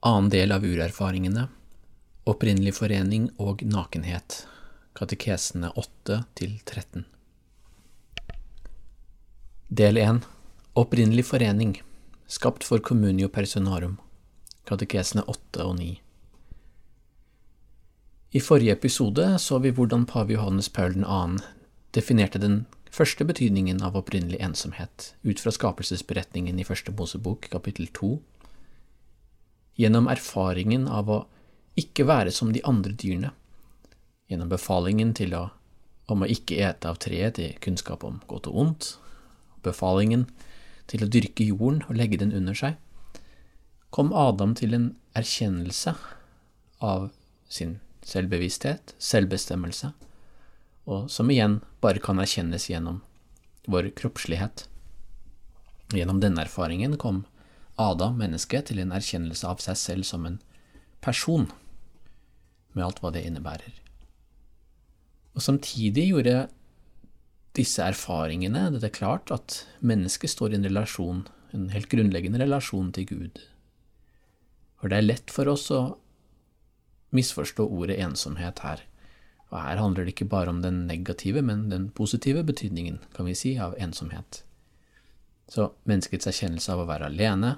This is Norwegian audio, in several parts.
Annen del av urerfaringene. Opprinnelig forening og nakenhet. Katekesene 8–13 Del 1 Opprinnelig forening. Skapt for communio personarum. Katekesene 8 og 9 I forrige episode så vi hvordan pave Johannes Paul 2. definerte den første betydningen av opprinnelig ensomhet ut fra skapelsesberetningen i første Mosebok kapittel 2 gjennom erfaringen av å ikke være som de andre dyrene, gjennom befalingen å, om å ikke ete av treet til kunnskap om godt og ondt, befalingen til å dyrke jorden og legge den under seg, kom Adam til en erkjennelse av sin selvbevissthet, selvbestemmelse, og som igjen bare kan erkjennes gjennom vår kroppslighet. Gjennom denne erfaringen kom Adam, mennesket, til en erkjennelse av seg selv som en person, med alt hva det innebærer. Og samtidig gjorde disse erfaringene det er klart at mennesket står i en relasjon, en helt grunnleggende relasjon til Gud. For det er lett for oss å misforstå ordet ensomhet her. Og her handler det ikke bare om den negative, men den positive betydningen, kan vi si, av ensomhet. Så menneskets erkjennelse av å være alene,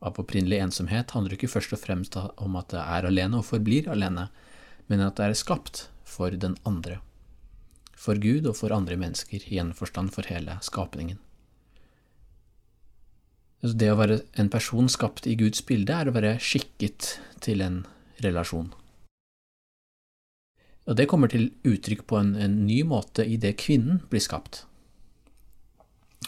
av opprinnelig ensomhet, handler ikke først og fremst om at det er alene og forblir alene, men at det er skapt for den andre. For Gud og for andre mennesker, i en forstand for hele skapningen. Det å være en person skapt i Guds bilde er å være skikket til en relasjon. Og det kommer til uttrykk på en, en ny måte i det kvinnen blir skapt.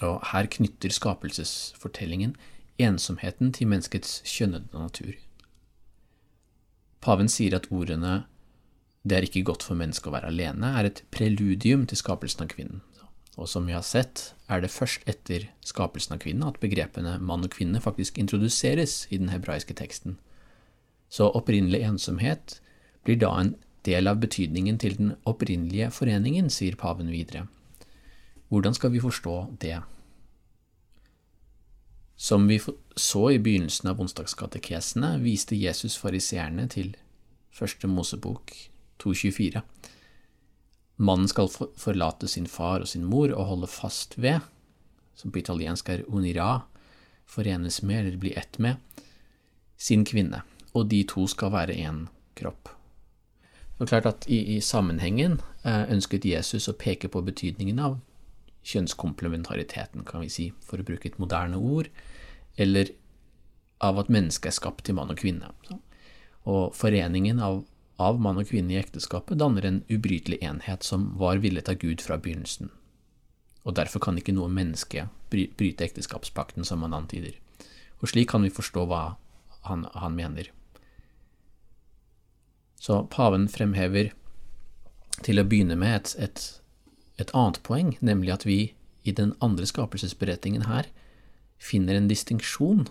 Og her knytter skapelsesfortellingen ensomheten til menneskets kjønnede natur. Paven sier at ordene det er ikke godt for mennesket å være alene, er et preludium til skapelsen av kvinnen. Og som vi har sett, er det først etter skapelsen av kvinnen at begrepene mann og kvinne faktisk introduseres i den hebraiske teksten. Så opprinnelig ensomhet blir da en del av betydningen til den opprinnelige foreningen, sier paven videre. Hvordan skal vi forstå det? Som vi så i begynnelsen av onsdagskatekesene, viste Jesus fariseerne til første Mosebok 2.24. Mannen skal forlate sin far og sin mor og holde fast ved, som på italiensk er unira, forenes med eller bli ett med, sin kvinne, og de to skal være én kropp. Det er klart at i, i sammenhengen eh, ønsket Jesus å peke på betydningen av kjønnskomplementariteten, kan vi si, for å bruke et moderne ord, eller av at mennesket er skapt til mann og kvinne. Og foreningen av, av mann og kvinne i ekteskapet danner en ubrytelig enhet som var villet av Gud fra begynnelsen. Og derfor kan ikke noe menneske bryte ekteskapspakten, som han antyder. Og slik kan vi forstå hva han, han mener. Så paven fremhever til å begynne med et, et et annet poeng, nemlig at vi i den andre skapelsesberetningen her finner en distinksjon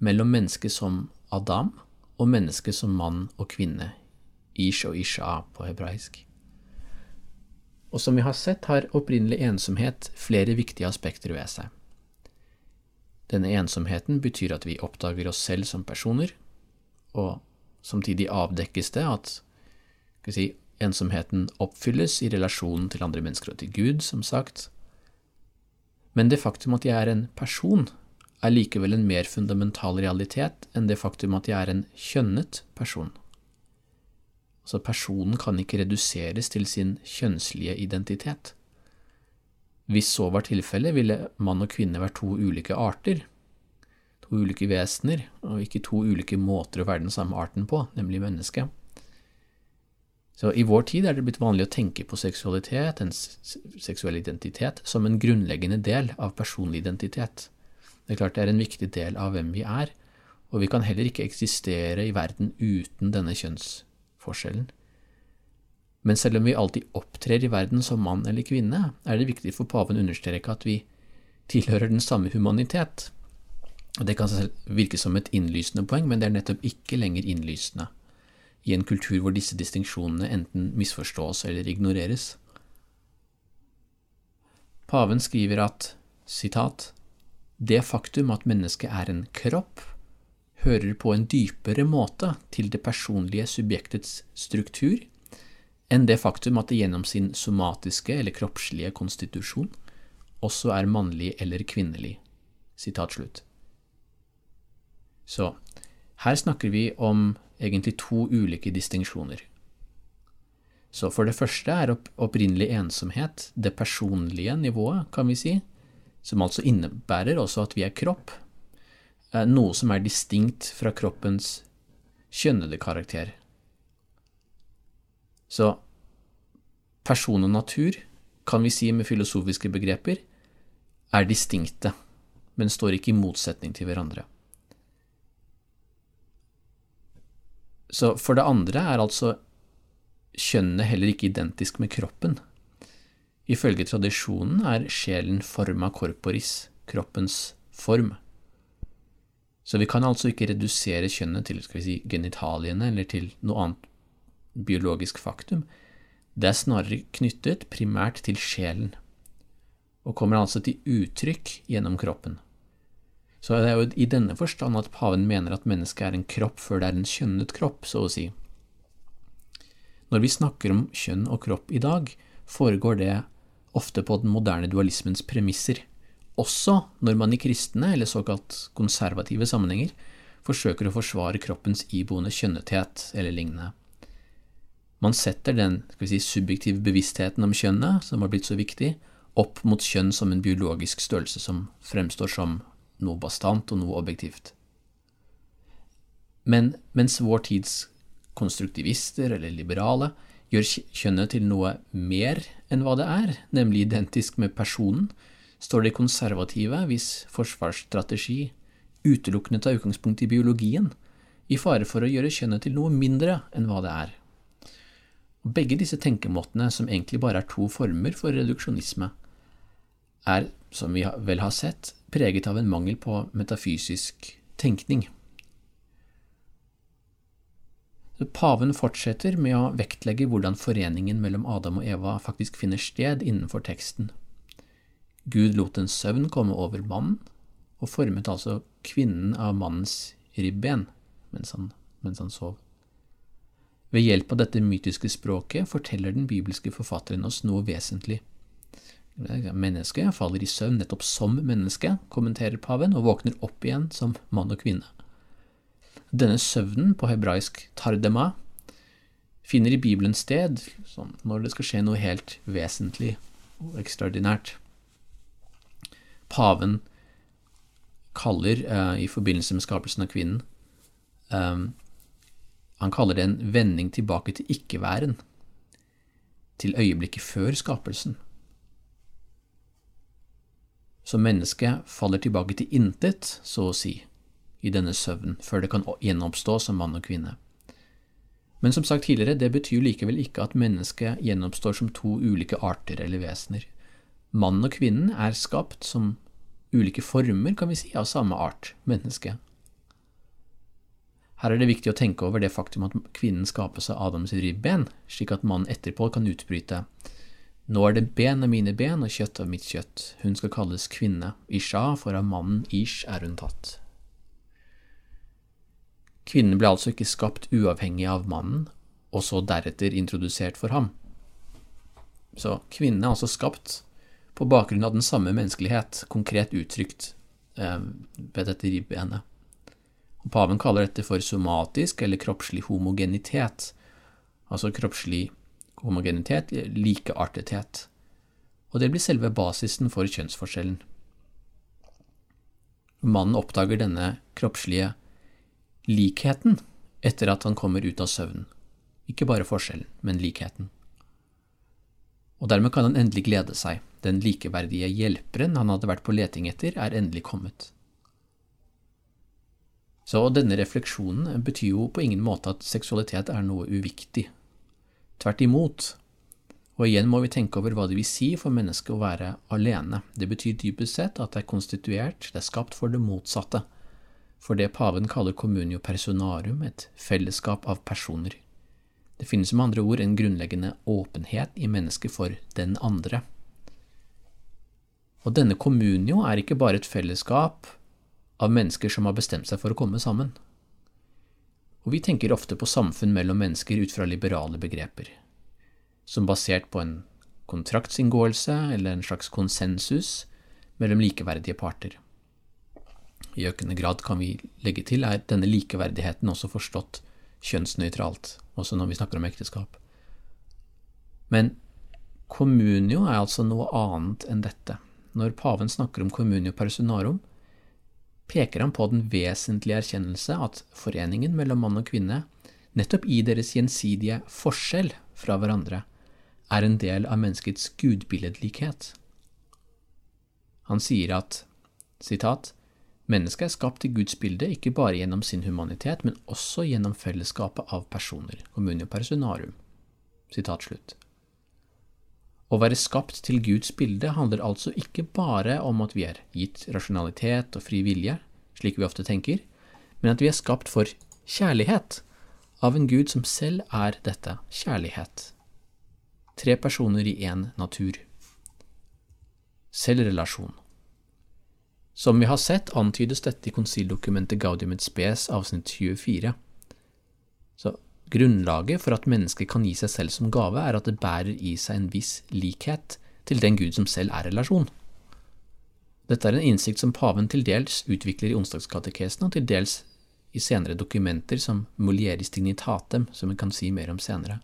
mellom mennesket som Adam og mennesket som mann og kvinne, ish og isha på hebraisk. Og som vi har sett, har opprinnelig ensomhet flere viktige aspekter ved seg. Denne ensomheten betyr at vi oppdager oss selv som personer, og samtidig avdekkes det at si, Ensomheten oppfylles i relasjonen til andre mennesker og til Gud, som sagt. Men det faktum at jeg er en person, er likevel en mer fundamental realitet enn det faktum at jeg er en kjønnet person. Altså, personen kan ikke reduseres til sin kjønnslige identitet. Hvis så var tilfellet, ville mann og kvinne vært to ulike arter, to ulike vesener, og ikke to ulike måter å være den samme arten på, nemlig mennesket. Så I vår tid er det blitt vanlig å tenke på seksualitet, en seksuell identitet, som en grunnleggende del av personlig identitet. Det er klart det er en viktig del av hvem vi er, og vi kan heller ikke eksistere i verden uten denne kjønnsforskjellen. Men selv om vi alltid opptrer i verden som mann eller kvinne, er det viktig for paven å understreke at vi tilhører den samme humanitet. Det kan virke som et innlysende poeng, men det er nettopp ikke lenger innlysende i en kultur hvor disse distinksjonene enten misforstås eller ignoreres. Paven skriver at citat, det faktum at mennesket er en kropp, hører på en dypere måte til det personlige subjektets struktur enn det faktum at det gjennom sin somatiske eller kroppslige konstitusjon også er mannlig eller kvinnelig. Sitat slutt. Så her snakker vi om egentlig to ulike distinksjoner. Så for det første er opprinnelig ensomhet det personlige nivået, kan vi si, som altså innebærer også at vi er kropp, noe som er distinkt fra kroppens kjønnede karakter. Så person og natur, kan vi si med filosofiske begreper, er distinkte, men står ikke i motsetning til hverandre. Så for det andre er altså kjønnet heller ikke identisk med kroppen. Ifølge tradisjonen er sjelen forma corporis, kroppens form. Så vi kan altså ikke redusere kjønnet til si, genitaliene eller til noe annet biologisk faktum. Det er snarere knyttet primært til sjelen, og kommer altså til uttrykk gjennom kroppen. Så det er jo i denne forstand at paven mener at mennesket er en kropp før det er en kjønnet kropp, så å si. Når vi snakker om kjønn og kropp i dag, foregår det ofte på den moderne dualismens premisser, også når man i kristne eller såkalt konservative sammenhenger forsøker å forsvare kroppens iboende kjønnethet eller lignende. Man setter den si, subjektive bevisstheten om kjønnet, som har blitt så viktig, opp mot kjønn som en biologisk størrelse som fremstår som noe bastant og noe objektivt. Men mens vår tids konstruktivister eller liberale gjør kjønnet til noe mer enn hva det er, nemlig identisk med personen, står de konservative, hvis forsvarsstrategi utelukkende tar utgangspunkt i biologien, i fare for å gjøre kjønnet til noe mindre enn hva det er. Begge disse tenkemåtene, som egentlig bare er to former for reduksjonisme, er, som vi vel har sett, preget av en mangel på metafysisk tenkning. Paven fortsetter med å vektlegge hvordan foreningen mellom Adam og Eva faktisk finner sted innenfor teksten. Gud lot en søvn komme over mannen, og formet altså kvinnen av mannens ribben mens han, mens han sov. Ved hjelp av dette mytiske språket forteller den bibelske forfatteren oss noe vesentlig. Mennesket faller i søvn nettopp som menneske, kommenterer paven, og våkner opp igjen som mann og kvinne. Denne søvnen, på hebraisk tardema, finner i Bibelen sted sånn, når det skal skje noe helt vesentlig og ekstraordinært. Paven kaller, uh, i forbindelse med skapelsen av kvinnen, um, han kaller det en vending tilbake til ikke-væren, til øyeblikket før skapelsen. Så mennesket faller tilbake til intet, så å si, i denne søvnen, før det kan gjenoppstå som mann og kvinne. Men som sagt tidligere, det betyr likevel ikke at mennesket gjenoppstår som to ulike arter eller vesener. Mannen og kvinnen er skapt som ulike former, kan vi si, av samme art, menneske. Her er det viktig å tenke over det faktum at kvinnen skapes av Adams ribben, slik at mannen etterpå kan utbryte nå er det ben av mine ben og kjøtt av mitt kjøtt. Hun skal kalles kvinne, Isha, for av mannen Ish er hun tatt. Kvinnen ble altså ikke skapt uavhengig av mannen, og så deretter introdusert for ham. Så kvinnen er altså skapt på bakgrunn av den samme menneskelighet, konkret uttrykt eh, ved dette ribbenet. Paven kaller dette for somatisk eller kroppslig homogenitet, altså kroppslig homogenitet, likeartethet, og det blir selve basisen for kjønnsforskjellen. Mannen oppdager denne kroppslige likheten etter at han kommer ut av søvnen, ikke bare forskjellen, men likheten. Og dermed kan han endelig glede seg, den likeverdige hjelperen han hadde vært på leting etter, er endelig kommet. Så denne refleksjonen betyr jo på ingen måte at seksualitet er noe uviktig. Tvert imot. Og igjen må vi tenke over hva det vil si for mennesket å være alene. Det betyr dypest sett at det er konstituert, det er skapt for det motsatte, for det paven kaller communio personarum, et fellesskap av personer. Det finnes med andre ord en grunnleggende åpenhet i mennesket for den andre. Og denne communio er ikke bare et fellesskap av mennesker som har bestemt seg for å komme sammen. Og vi tenker ofte på samfunn mellom mennesker ut fra liberale begreper, som basert på en kontraktsinngåelse eller en slags konsensus mellom likeverdige parter. I økende grad kan vi legge til er denne likeverdigheten også forstått kjønnsnøytralt, også når vi snakker om ekteskap. Men communio er altså noe annet enn dette. Når paven snakker om communio personarum, peker han på den vesentlige erkjennelse at foreningen mellom mann og kvinne, nettopp i deres gjensidige forskjell fra hverandre, er en del av menneskets gudbilledlikhet. Han sier at sitat, Mennesket er skapt i Guds bilde, ikke bare gjennom sin humanitet, men også gjennom fellesskapet av personer, communio personarum. Sitat slutt. Å være skapt til Guds bilde handler altså ikke bare om at vi er gitt rasjonalitet og fri vilje, slik vi ofte tenker, men at vi er skapt for kjærlighet, av en Gud som selv er dette, kjærlighet. Tre personer i én natur. Selvrelasjon. Som vi har sett, antydes dette i konsildokumentet Gaudium et spes, avsnitt 24. Så grunnlaget for at mennesket kan gi seg selv som gave, er at det bærer i seg en viss likhet til den Gud som selv er relasjon. Dette er en innsikt som paven til dels utvikler i onsdagskatekesen, og til dels i senere dokumenter som Molieris dignitatem, som vi kan si mer om senere.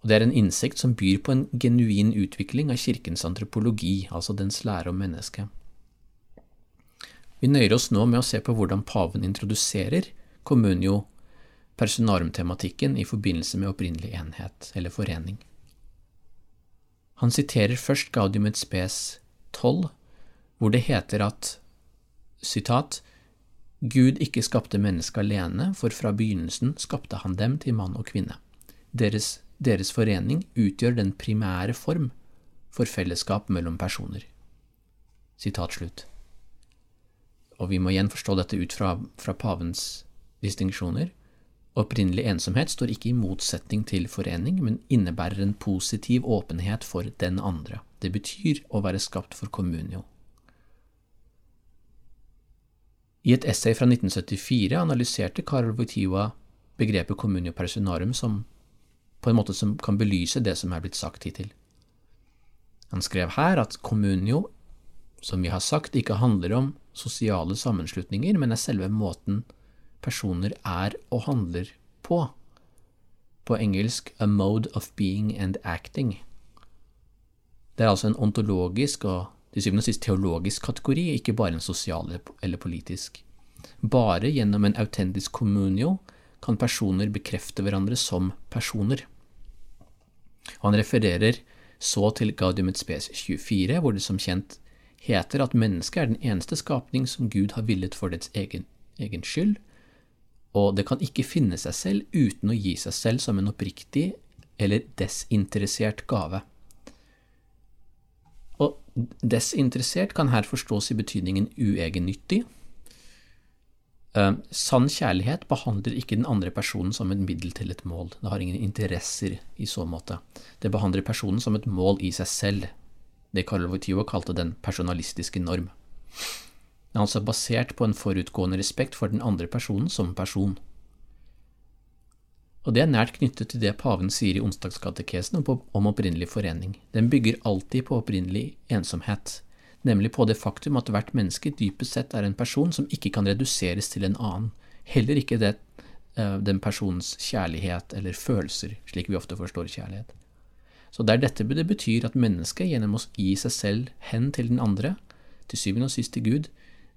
Og Det er en innsikt som byr på en genuin utvikling av kirkens antropologi, altså dens lære om mennesket. Vi nøyer oss nå med å se på hvordan paven introduserer communio personarum-tematikken i forbindelse med opprinnelig enhet, eller forening. Han siterer først Gaudium et spes 12, hvor det heter at citat, Gud ikke skapte mennesket alene, for fra begynnelsen skapte han dem til mann og kvinne. Deres, deres forening utgjør den primære form for fellesskap mellom personer. Sitat slutt og vi må igjen forstå dette ut fra, fra pavens distinksjoner. Opprinnelig ensomhet står ikke i motsetning til forening, men innebærer en positiv åpenhet for den andre. Det betyr å være skapt for communio. I et essay fra 1974 analyserte Karol Wojtyła begrepet communio personarum som på en måte som kan belyse det som er blitt sagt hittil. Han skrev her at communio, som vi har sagt, ikke handler om sosiale sammenslutninger, men er selve måten personer er og handler på. På engelsk a mode of being and acting. Det er altså en ontologisk og til syvende og sist teologisk kategori, ikke bare en sosial eller politisk. Bare gjennom en autentisk communio kan personer bekrefte hverandre som personer. Han refererer så til Gaudium et spes 24, hvor det som kjent heter at mennesket er den eneste skapning som Gud har villet for dets egen, egen skyld, og det kan ikke finne seg selv uten å gi seg selv som en oppriktig eller desinteressert gave. Og desinteressert kan her forstås i betydningen uegennyttig. Uh, sann kjærlighet behandler ikke den andre personen som et middel til et mål. Det har ingen interesser i så måte. Det behandler personen som et mål i seg selv, det Karl Wojtyła kalte den personalistiske norm. Den er altså basert på en forutgående respekt for den andre personen som person. Og det er nært knyttet til det paven sier i onsdagskatekesen om opprinnelig forening. Den bygger alltid på opprinnelig ensomhet, nemlig på det faktum at hvert menneske dypest sett er en person som ikke kan reduseres til en annen, heller ikke det, eh, den personens kjærlighet eller følelser, slik vi ofte forstår kjærlighet. Så der dette det betyr at mennesket gjennom å gi seg selv hen til den andre, til syvende og sist til Gud,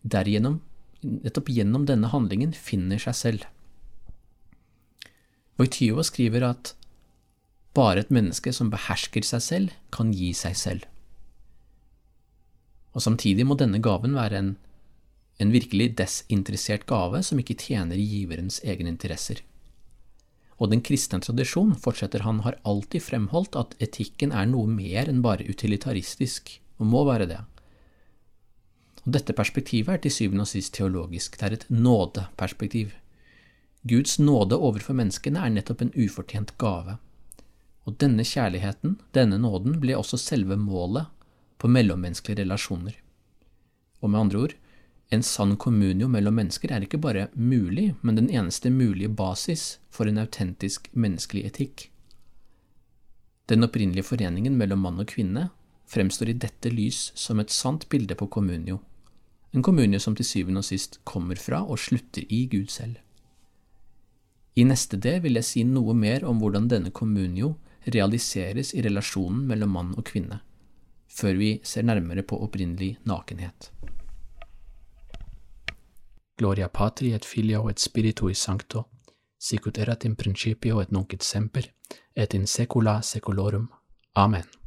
derigjennom, nettopp gjennom denne handlingen finner seg selv. Wojtyva skriver at bare et menneske som behersker seg selv, kan gi seg selv. Og samtidig må denne gaven være en en virkelig desinteressert gave som ikke tjener giverens egne interesser. Og den kristne tradisjon, fortsetter han, har alltid fremholdt at etikken er noe mer enn bare utilitaristisk, og må være det. Og dette perspektivet er til syvende og sist teologisk, det er et nådeperspektiv. Guds nåde overfor menneskene er nettopp en ufortjent gave. Og denne kjærligheten, denne nåden, ble også selve målet på mellommenneskelige relasjoner. Og med andre ord, en sann kommunio mellom mennesker er ikke bare mulig, men den eneste mulige basis for en autentisk menneskelig etikk. Den opprinnelige foreningen mellom mann og kvinne fremstår i dette lys som et sant bilde på kommunio, en kommune som til syvende og sist kommer fra og slutter i Gud selv. I neste del vil jeg si noe mer om hvordan denne kommunio realiseres i relasjonen mellom mann og kvinne, før vi ser nærmere på opprinnelig nakenhet. Gloria patri et filio et spiritui sancto, sicut erat in principio et nunc et semper, et in secula secolorum. Amen.